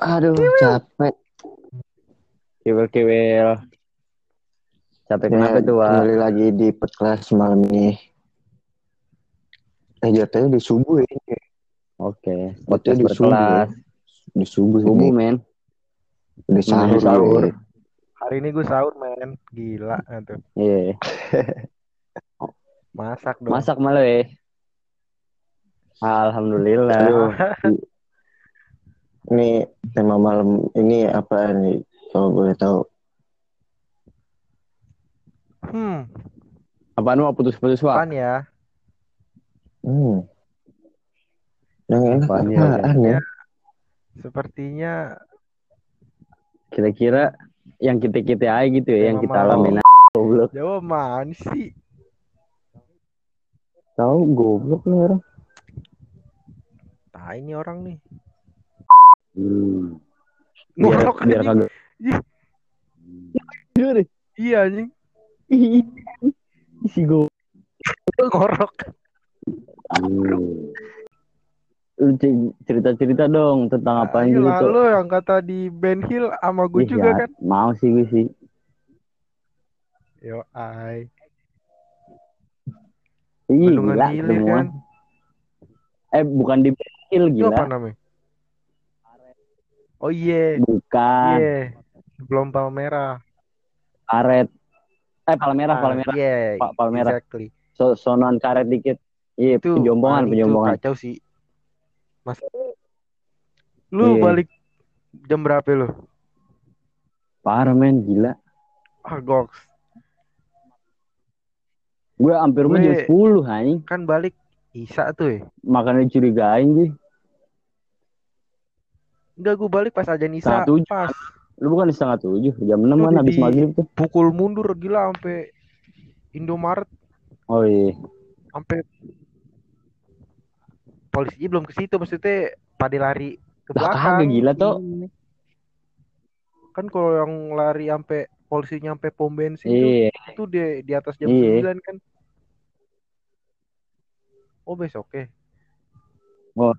Aduh, capek. Kiwil-kiwil. Capek kenapa Ya, tuh, Wak? Kembali lagi di podcast malam ini. Eh, jatuhnya di subuh ini. Oke. Jatuhnya Podcast di subuh. berkelas. Di subuh Subuh, ini. men. Di sahur. Menuju sahur. ini. Hari ini gue sahur men, gila tuh. Iya. Masak dong. Masak malah, eh. Alhamdulillah. Aduh. Ini tema malam ini apa nih? Kalau boleh tahu. Hmm, Apaan Wak? Putus-putus, Wak? apaan ya? Hmm. Yang enak Apaan ya, apaan ya? Sepertinya Kira-kira yang kita-kita aja gitu ya, yang kita alamin goblok. Jawa mana sih? Tahu goblok lu orang. Nah ini orang nih. Hmm. Biar, Ngorok biar kagak. Ih. Jujur. Iya anjing. Si go. Ngorok. Lu cerita-cerita dong tentang apa Ayo gitu lah, tuh. lu yang kata di Ben Hill sama gue Ih, juga ya, kan. Mau sih gue sih. Yo ai. Bendungan gila semua. kan. Eh, bukan di Hill Itu apa gila. namanya? Oh iya. Bukan. Iya. Belum Palmera. Karet. Eh, Palmerah, Ah, Palmerah. Iya. Pa- Palmerah. Exactly. So, sonoan karet dikit. Iya, Itu penjombongan, ah, itu penjombongan. kacau sih. Mas. Lu Iya. balik jam berapa lu? Parah men, gila. Ah, goks. Gue hampir rumah jam Gue- 10 anjing. Kan balik Isa tuh ya. Makanya dicurigain sih. Enggak, gue balik pas aja Nisa. Setengah. Pas Lu bukan di setengah tujuh, jam 6 Lu kan habis maghrib tuh. pukul mundur gila sampai Indomaret Oh iya. sampai polisi belum ke situ maksudnya pada lari ke belakang. kagak gila. Ini. Kan kalau yang lari sampai polisinya sampai pom bensin tuh, Iya. itu di di atas jam Iya. 9 kan. Oh besok ya. Oh.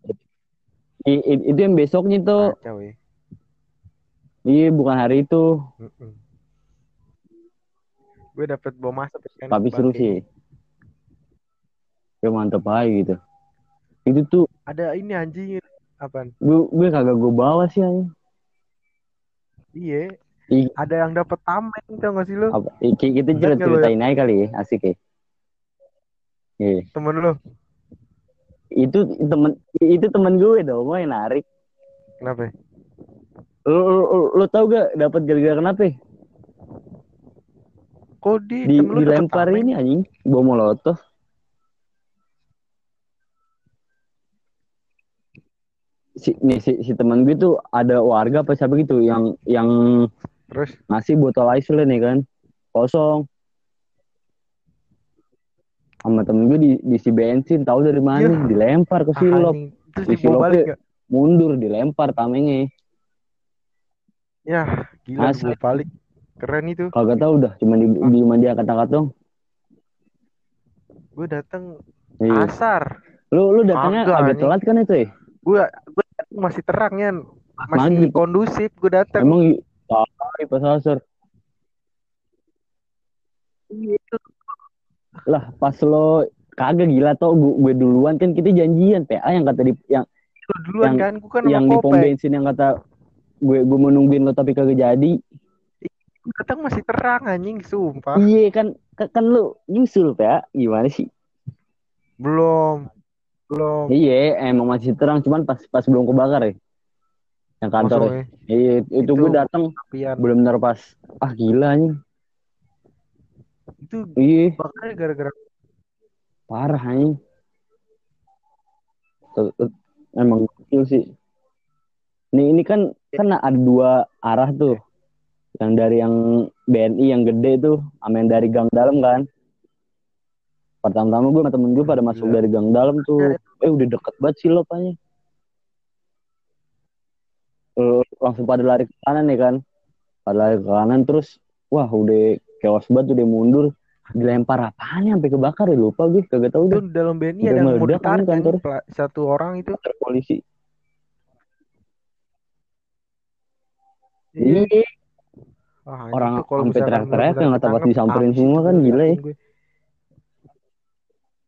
I- i- itu yang besoknya tuh. Kacau ya. Iya, bukan hari itu. Mm-mm. Gue dapet bom asap kan. Tapi seru sih. Ya mantep aja gitu. Itu tuh Ada ini anjing apaan? gue, gue kagak gue bawa sih anjing. Iya. Ih. Ada yang dapet tameng tau gak sih lu? Apa, ki- kita Bener cerita ya? ceritain aja kali ya, asik ya. Iya. Temen lu. Itu temen itu temen gue dong, gue yang narik. Kenapa? Lu, lu, lu, lu tau gak dapat gara-gara kenapa? Kok di, dilempar ini anjing, bom molotov. Si, nih, si, si temen gue tuh ada warga apa siapa gitu yang yang Terus ngasih botol isolate nih kan kosong sama temen gue di diisi bensin tahu dari mana Iya. dilempar ke ah, silop. Terus Di gak? mundur dilempar tamengnya Ya gila Asli. balik. Keren itu. kagak tahu dah cuma di, di cuma dia kata-kata dong Gue datang iya. asar. lu lu datangnya agak anjing. telat kan itu ya Gue gue datang masih terang ya. Masih Maghrib. kondusif gue datang. emang i- tai pas asar lah pas lo kagak gila tau gue, gue duluan kan kita janjian PA yang kata di yang Lu duluan yang- kan? Gue kan yang di pom bensin yang kata gue gue mau nungguin lo tapi kagak jadi datang masih terang anjing sumpah. Iya kan kan, kan lu nyusul ya gimana sih? Belum. Belum. Iya emang masih terang cuman pas pas belum kebakar ya. Yang kantor. ya. Iya itu, Itu- gue datang Pian. bener-bener pas ah gila nih. Itu Iya bakarnya gara-gara parah nih. Emang gokil sih. Nih ini kan kan ada dua arah tuh. Yang dari yang BNI yang gede tuh, sama yang dari gang dalam kan. Pertama-tama gue sama temen gue pada masuk Gila. dari gang dalam tuh. Eh udah deket banget sih lo apanya. Eh, langsung pada lari ke kanan ya kan. Pada lari ke kanan terus, wah udah chaos banget udah mundur. Dilempar apaan ya sampai kebakar ya lupa gue kagak tahu itu deh. dalam BNI ada yang mau meledak kan kan kantor. Pla- satu orang itu Kantor polisi. Iya. Iya. Anjing Orang tuh sampai teriak-teriak yang nggak dapat disamperin semua kan, gue gila ya. yakin gue.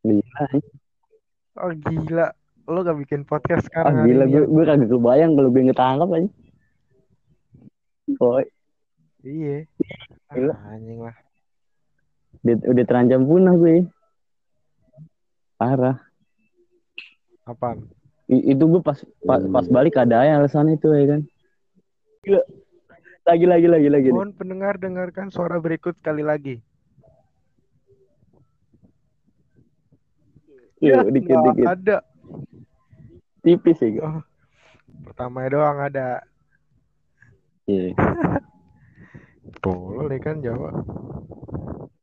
Gila. Oh gila, lo gak bikin podcast Ah sekarang hari gila ini gue ya? gue kagak kebayang kalau gue ketangkap aja. Oh, Iya. Gila. Ah, anjing lah. udah, udah terancam punah gue. Parah. Apaan? I- itu gue pas, pas pas balik ada ya alasan itu ya kan. Gila. Lagi lagi lagi lagi. Mohon pendengar dengarkan suara berikut sekali lagi. Iya, dikit nggak dikit. ada. Tipis ya. gue. Pertama doang ada. Iya. Tolol ya kan Jawa.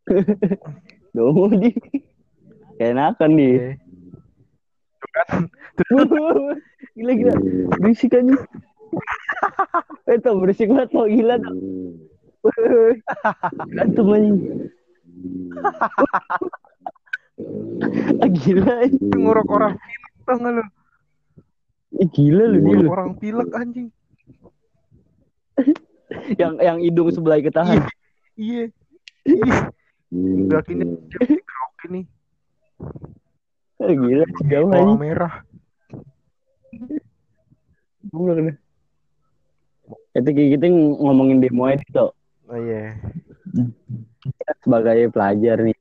Domo di. Keenakan nih. Kan. gila gila. Berisik aja. Eh tuh berisik banget tuh gila tuh. Gantung aja. gila. Itu ngorok orang pilek tau gak lu? Ih, gila lu dia orang pilek anjing. Yang yang hidung sebelah ketahan. Iya. Iya. Udah kini kerok ini. Gila jauh aja. Merah. Gila, gila. Itu kita ngomongin demo aja tuh. Oh iya. Kita sebagai pelajar nih.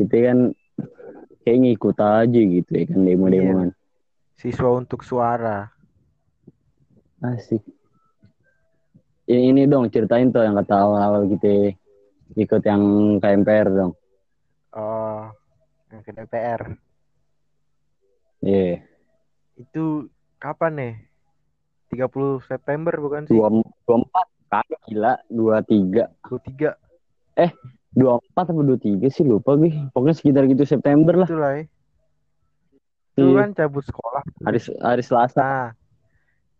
Kita kan kayak ngikut aja gitu ya kan demo-demoan. Siswa untuk suara. Asik. Ini, ini dong ceritain tuh yang kata awal-awal kita ikut yang KMPR dong. Oh. Yang ke DPR. Iya. Itu kapan nih? 30 September bukan sih? Dua dua empat kagak gila dua tiga 23 dua empat apa dua tiga sih lupa gue. Pokoknya sekitar gitu September lah. itulah ya. Itu Iya. kan cabut sekolah. Hari hari Selasa. Nah.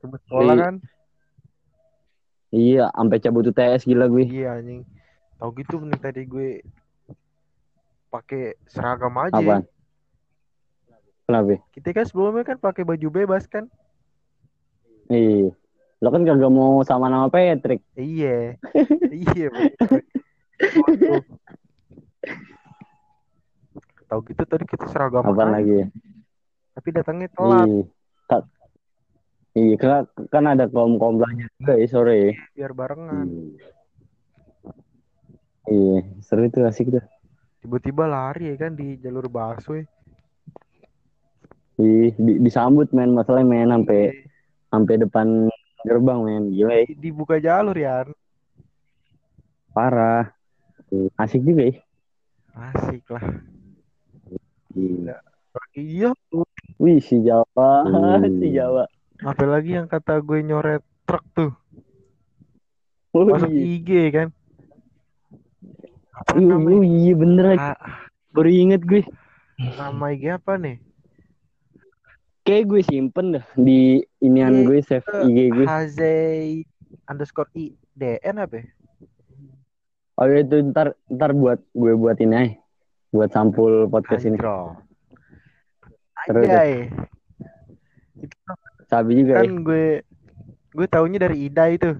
Cabut sekolah Iya. kan? Iya, sampai cabut UTS gila gue. Iya anjing. Tahu gitu nih tadi gue pakai seragam aja. Apaan? Kenapa? Kita kan sebelumnya kan pakai baju bebas kan? Iya. Lo kan kagak mau sama nama Patrick. Iya. iya. Tahu gitu tadi kita seragam aja, lagi? tapi datangnya telat Iya. Iya, kan, kan ada kaum-kaum belajar juga ya sore. biar barengan. Iya, seru itu asik tuh. Tiba-tiba lari ya kan di jalur busway. Ih, di, disambut men, masalahnya men sampai sampai depan gerbang men. Gila ya, Di- dibuka jalur ya. parah. Asik juga ya. Asik lah. Gila. Iya. Wih, si Jawa, si Jawa. Apalagi yang kata gue nyoret truk tuh. Oh, Masuk iya. IG kan. Apa Iya, iya, iya, bener lagi. Ah, Baru inget gue. nama IG apa nih? Kayak gue simpen dah di inian Iya, gue save IG gue. Hazei underscore i dn apa? ya? Oh iya, itu ntar ntar buat gue buat ini aja. Buat sampul podcast ini. Anjro. Seru tuh. Anjay. Itu Sabi juga kan ya. gue gue taunya dari Ida itu.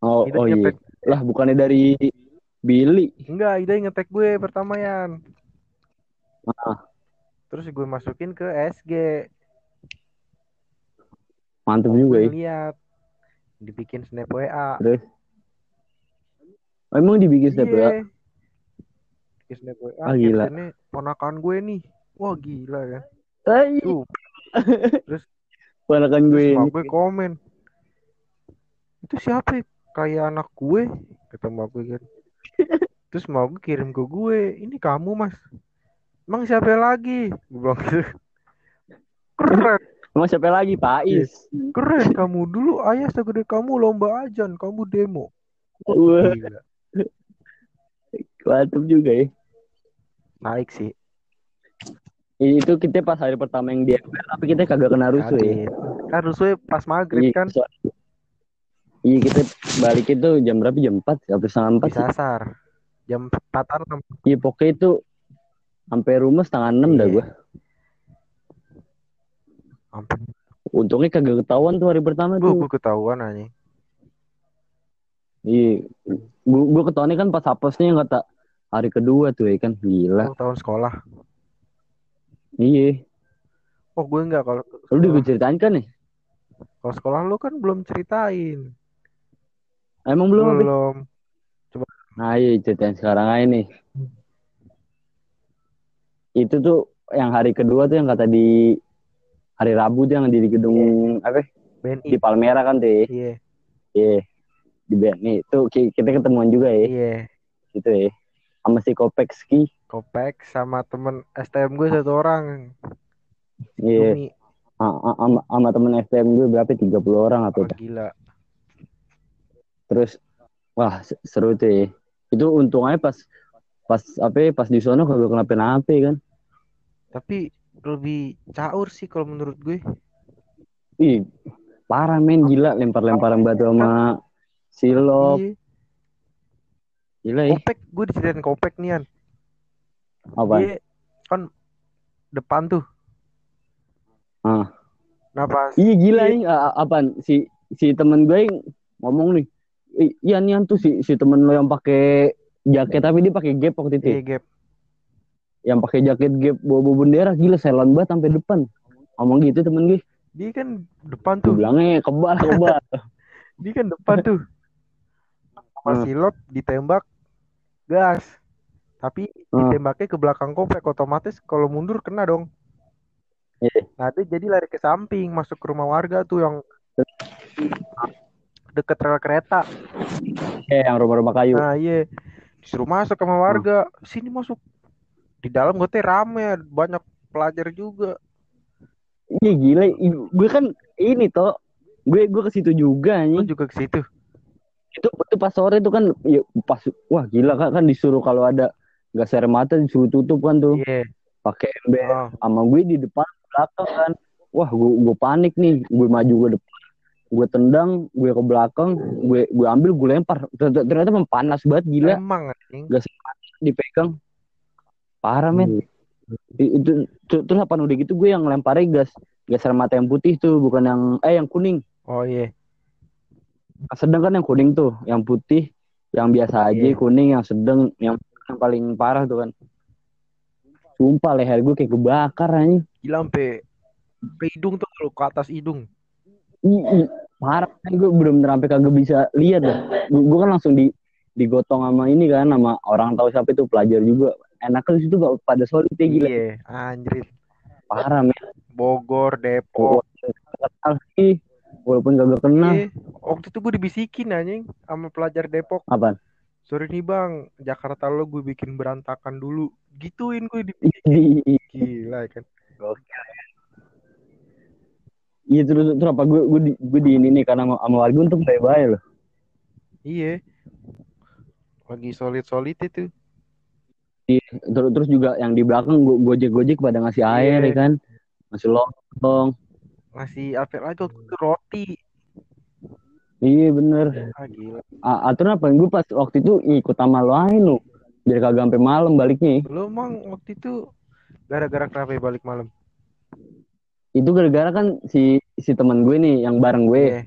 Oh, Ida oh iya. Lah bukannya dari Billy. enggak, Ida yang ngetek gue pertama Yan. Ah, Terus gue masukin ke SG. mantep juga ya. lihat dibikin snap WA. Terus Oh, emang dibikin step ya? Iya. Snap WA. Ah, gila. ponakan gue nih. Wah gila kan. Ay, Tuh, ponakan gue terus gue komen. Itu siapa ya? Kayak anak gue. Kata mak gue kan. Terus mau gue kirim ke gue. Ini kamu mas. Emang siapa lagi? Gue bilang gitu. Keren. Emang siapa lagi? Pak Is. Keren kamu dulu ayah segede kamu lomba ajan, kamu demo. Wah, Gila. mantep juga ya. Naik sih. Itu kita pas hari pertama yang di tapi kita kagak kena rusuh ya. Kan rusuhnya pas maghrib Iya, kan iya kita balik itu jam berapa? Jam 4 atau setengah 4 sih? disasar. Jam 4 6. Iya pokoknya itu sampai rumah setengah 6 dah Iya. gue. Ampun. Untungnya kagak ketahuan tuh hari pertama tuh. gue ketahuan aja. Iya. Gue gue ketahuannya kan pas apesnya yang kata hari kedua tuh ya kan. Gila. Oh, tahun sekolah. Iya. Oh gue enggak kalau Lu udah gue ceritain kan nih? kalau sekolah lu kan belum ceritain. Emang belum? Belum. Nah iya ceritain sekarang aja nih. Itu tuh yang hari kedua tuh yang kata di hari Rabu tuh yang di gedung apa? BNI. Di Palmera kan tuh ya. Iya. Iya. Di BNI. Tuh ki- kita ketemuan juga ya. Iya. Gitu ya. Sama si Kopekski. Kopek sama temen STM gue satu orang. Iya. A- Sama sama temen STM gue berapa? 30 orang atau Wah, gila. Terus wah se- seru tuh ya. Itu untung aja pas pas apa ya, pas di sono kagak kenapa-napa kan. Tapi lebih caur sih kalau menurut gue. Ih, parah men gila lempar-lemparan batu sama silop. Iya. Gila ya. Kopek, gue diceritain Kopek nih An. Apa? Dia kan depan tuh. Ah. Nah pas Iya gila nih A- apaan si si temen gue yang ngomong nih. "Ih, Iya nih tuh si si temen lo yang pakai jaket tapi dia pakai gap waktu itu. ya. iya, gap. Yang pakai jaket gap bawa-bawa bendera gila selan banget sampai depan. Ngomong gitu temen gue. Dia kan depan tuh. bilangnya kebal kebal. Dia kan depan tuh. Sama Hmm. silop ditembak gas. Tapi Hmm. ditembaknya ke belakang Kopek otomatis kalau mundur kena dong. Iya. Nah, dia jadi lari ke samping masuk ke rumah warga tuh yang deket rel kereta. eh yang rumah-rumah kayu. Nah, iya. Disuruh masuk sama warga. Sini masuk. Di dalam gue teh rame, banyak pelajar juga. Iya gila. Gue kan ini toh. Gue gue ke situ juga nih. juga ke situ. Itu itu pas sore itu kan ya, pas wah gila kan, kan disuruh kalau ada gas air mata disuruh tutup kan tuh Iya. pakai ember. Oh, sama gue di depan belakang kan wah gue gue panik nih gue maju ke depan gue tendang gue ke belakang gue gue ambil gue lempar ternyata, ternyata emang panas banget gila emang anjing. dipegang parah men I- itu tu- terus apa udah gitu gue yang lemparnya gas gas air mata yang putih tuh bukan yang eh yang kuning Oh iya. Sedang kan yang kuning tuh yang putih yang biasa aja Iya. kuning yang sedang yang, yang paling parah tuh kan sumpah leher gue kayak kebakar aja Gila sampai ke hidung tuh kalau ke atas hidung. Ih, parah kan gue belum sampai kagak bisa lihat dah. Gue, kan langsung di digotong sama ini kan sama orang tahu siapa itu pelajar juga. Enaknya di situ gak pada solid ya gila. Iya, anjrit. Parah men. Bogor, Depok. Sih. Walaupun kagak kenal. Iya. Waktu itu gue dibisikin anjing sama pelajar Depok. Apaan? Sorry nih bang, Jakarta lo gue bikin berantakan dulu. Gituin gue dibisikin. Gila kan. Iya terus terus apa gue gue di, gue di ini nih karena sama warga untuk baik-baik loh. Iya. Lagi solid-solid itu. Terus terus juga yang di belakang gue gojek-gojek pada ngasih air Iya. ya kan. Ngasih lontong. Ngasih apa lagi waktu itu roti. Iya bener. Ah gila. A- aturan apa gue pas waktu itu ikut sama lo aja lo. Biar kagak sampai malam baliknya. Lo emang waktu itu gara-gara kenapa balik malam? itu gara-gara kan si si teman gue nih yang bareng gue Iya.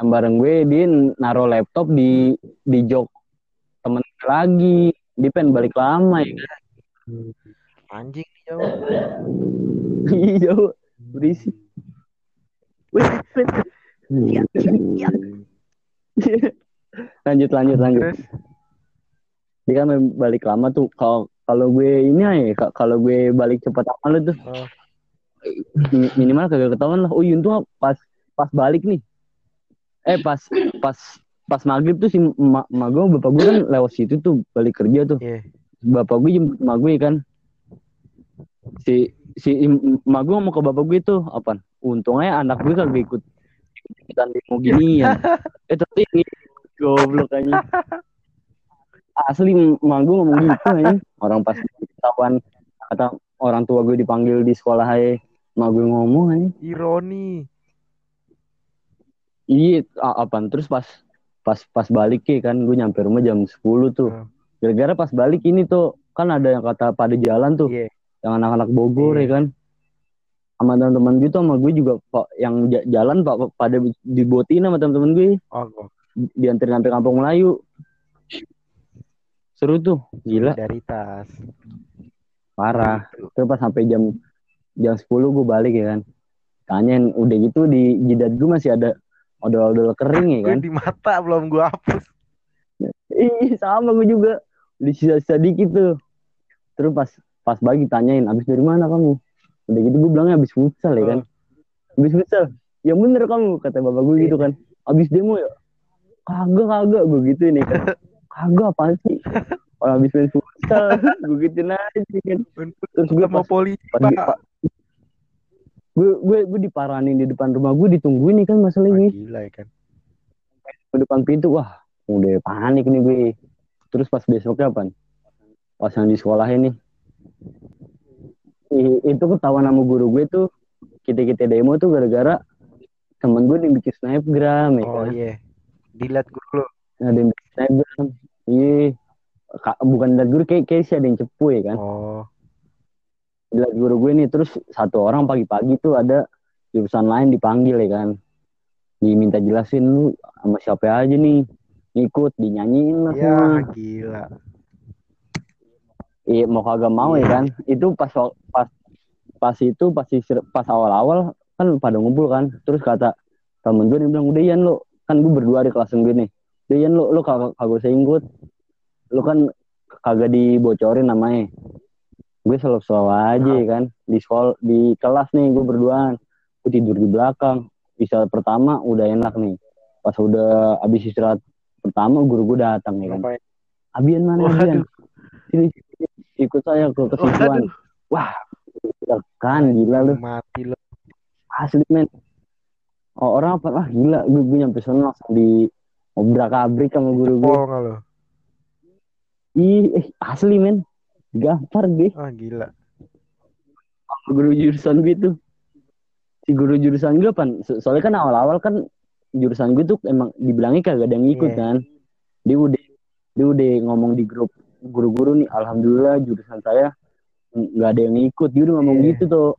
yang bareng gue dia naruh laptop di di jok temen gue lagi dia pengen balik lama ya kan Anjing nih jauh. Iya, jauh berisik lanjut lanjut lanjut. Terus? Dia kan balik lama tuh. Kalau kalau gue ini aja ka- kalau gue balik cepat sama lu tuh. Oh. mi- minimal kagak ketahuan lah. Oh iya tuh pas pas balik nih. Eh pas pas pas maghrib tuh si emak emak gue bapak gue kan lewat situ tuh balik kerja tuh. Iya. bapak gue jemput emak gue kan. Si si em- emak gue ngomong ke bapak gue tuh apa untungnya anak gue kagak ikut ikutan demo ginian. Eh tapi ini goblok aja asli emak gue ngomong gitu aja orang pas ketahuan kata orang tua gue dipanggil di sekolah aja emak gue ngomong aja Ironi. iya a- apaan? Terus pas pas pas balik ya kan gue nyampe rumah jam 10 tuh. Hmm. gara-gara pas balik ini tuh kan ada yang kata pada jalan tuh. Iya. Yang anak-anak Bogor Iya. ya kan? Sama teman-teman gitu sama gue juga pak yang ja- jalan pak pada dibotin sama teman-teman gue. Oh, dianterin sampai kampung Melayu. Seru tuh gila. Solidaritas. parah. Terus pas sampai jam jam 10 gue balik ya kan? Tanyain udah gitu di jidat gue masih ada odol-odol kering ya kan? Di mata belum gue hapus. Iya sama gue juga. Di sisa-sisa dikit tuh. Terus pas pas pagi tanyain abis dari mana kamu? Udah gitu gue bilangnya abis futsal ya kan. Abis futsal. Ya bener kamu kata bapak gue gitu kan. Abis demo ya. Kagak kagak gue gitu nih kan. Kagak apaan sih? Orang abis main futsal gue gituin aja kan. Terus gue mau polisi, pas di- Pak. gue gue gue diparanin di depan rumah gue ditungguin nih kan Wah, masalahnya gila ya kan. ke depan pintu wah udah panik nih gue terus pas besoknya apa pas yang di sekolah ini i- itu ketahuan sama guru gue tuh kita kita demo tuh gara-gara temen gue yang bikin snapgram ya Oh kan iya. Dilihat guru lu. ada yang bikin snapgram iya Ka- bukan dari guru kayak kayak sih ada yang cepu ya kan Oh. Dilihat guru gue nih terus satu orang pagi-pagi tuh ada jurusan lain dipanggil ya kan diminta jelasin lu sama siapa aja nih ikut dinyanyiin lah Ya, semua gila. Iya mau kagak mau ya kan. Itu pas pas pas itu pas pas awal-awal kan pada ngumpul kan. Terus kata temen gue dia bilang udah Ian lo kan gue berdua di kelas gue nih. Udah Ian lo lo kagak kagak usah ikut lo kan kagak dibocorin namanya. Gue selalu-selalu aja ya kan. Di sekolah di kelas nih gue berduaan. Gue tidur di belakang. Bisa pertama udah enak nih. Pas udah abis istirahat pertama guru gue datang ya kan? Abian mana Abian? Sini, ikut saya ke kesituan wah kan gila lu. Mati lu. asli men. Oh, orang apa? Ah gila. Gue, gue nyampe sana langsung di obrak abrik sama guru gue nggak lu? ih eh, asli men. Gampar gue Ah, gila. sama guru jurusan gue tuh si guru jurusan gue so- soalnya kan awal-awal kan jurusan gue tuh emang dibilangnya kagak ada yang ikut Iya. kan. Dia udah dia udah ngomong di grup guru-guru nih alhamdulillah jurusan saya nggak ada yang ikut dia udah ngomong Iya. gitu tuh.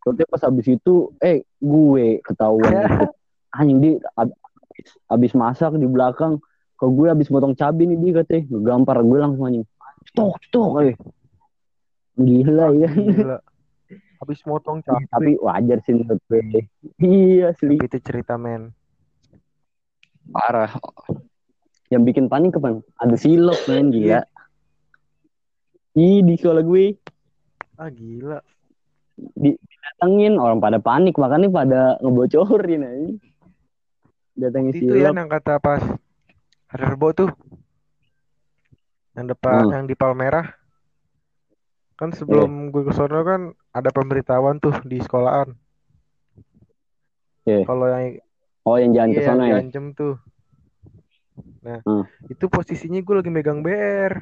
Terus pas habis itu eh gue ketahuan ikut anjing dia ab- abis, abis masak di belakang ke gue abis motong cabai nih dia katanya. Gampar gue langsung anjing. Stok stok eh. Gila ya Gila. Habis motong cabai. tapi wajar sih menurut gue. Iya asli Tapi itu cerita men. parah yang bikin panik kapan ada silop men gila Ih di sekolah gue Ah, gila. datengin orang pada panik makanya pada ngebocorin aja datengin Itu ya yang kata pas Rebo tuh. Yang depan Hmm. yang di Palmerah. Kan sebelum gue ke sono kan ada pemberitahuan tuh di sekolahan. Iya. Kalau yang oh yang jalan ke iya, sana yang ya tuh. Nah, Hmm. itu posisinya gue lagi megang BR.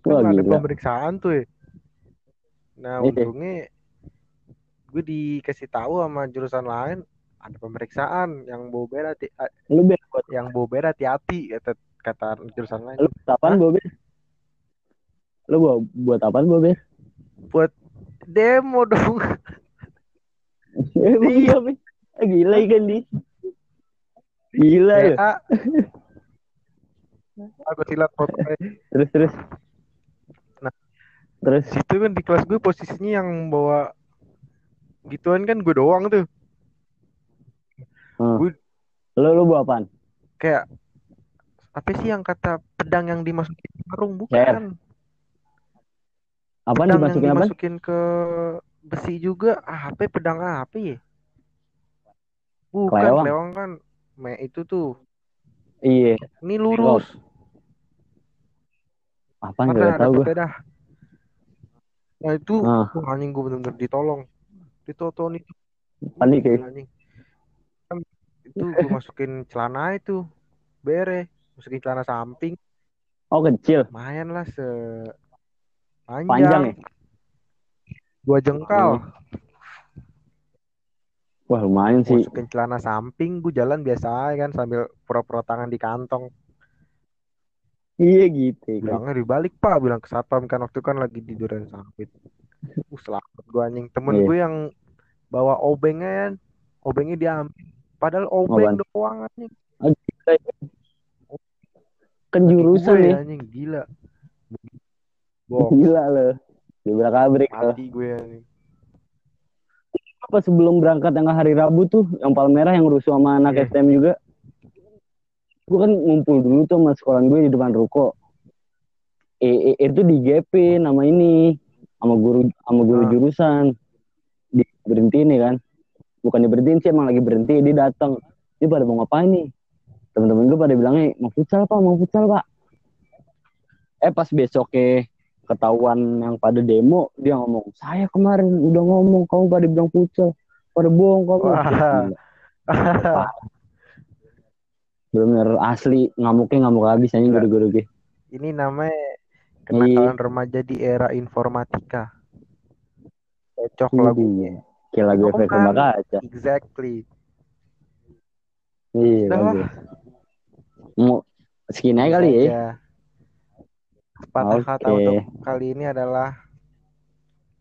Kan ada pemeriksaan tuh ya. Nah, Iya. untungnya gue dikasih tahu sama jurusan lain ada pemeriksaan yang bawa BR hati, lu ber buat yang bawa BR hati-hati kata kata jurusan lain. lu buat apaan Hah? Bobe lu buat buat apaan Bobe Demo dong. iya? Ah, gila ikan di gila lu PA. Aku silat terus terus Nah. terus Situ kan di kelas gue posisinya yang bawa gituan kan gue doang tuh. hmm. Gue- lu lu bawa apaan Kayak apa sih yang kata pedang yang dimasukin karung bukan? apaan pedang yang dimasukin apa dimasukin ke besi juga ah, apa ya, pedang apa ya bukan Kelewang. kelewang kan me itu tuh. Iya. Ini lurus. Apaan Makanya gak ada tau gue nah itu. Ah. wah, anjing gue bener-bener ditolong. Ditoton itu panik ya? Anjing. Kan itu gue masukin celana itu. Bere. Masukin celana samping. Oh kecil. Lumayan lah se panjang panjang. ya? Dua jengkal wah lumayan sih masukin celana samping gue jalan biasa kan sambil pura-pura tangan di kantong iya gitu kan. bilangnya dibalik pak bilang ke satpam kan waktu kan lagi di duren sawit Uh, selamat gue anjing. Temen Iya. gue yang bawa obengnya kan, obengnya diambil. Padahal obeng Apaan? doang anjing. Ah, gila ya. Kan jurusan gue nih. anjing gila. Box Gila loh. Dibrak abrik loh. mati gue anjing. Apa sebelum berangkat yang hari Rabu tuh, yang Palmerah yang rusuh sama anak Iya. STM juga. Gue kan ngumpul dulu tuh sama sekolah gue di depan ruko. Eh, eh, itu di GP nama ini sama guru sama guru Ah. jurusan. Di berhenti nih kan. Bukan diberhentiin sih emang lagi berhenti dia datang. Dia pada mau ngapain nih? Temen-temen gue pada bilangnya mau futsal pak, mau futsal pak. Eh pas besoknya ketahuan yang pada demo dia ngomong saya kemarin udah ngomong kamu pada bilang futsal pada bohong kamu bener asli ngamuknya ngamuk habis anjing Gila. guru-guru gue Ini namanya Iya. kenakalan remaja di era informatika. Cocok lagunya. kayak lagu efek Ngomong. rumah kaca Exactly. iya mau segini aja kali ya Patah okay. kata untuk kali ini adalah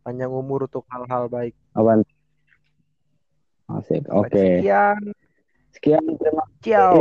panjang umur untuk hal-hal baik. Awan. Oke. Okay. Sekian. Sekian terima kasih. Ciao.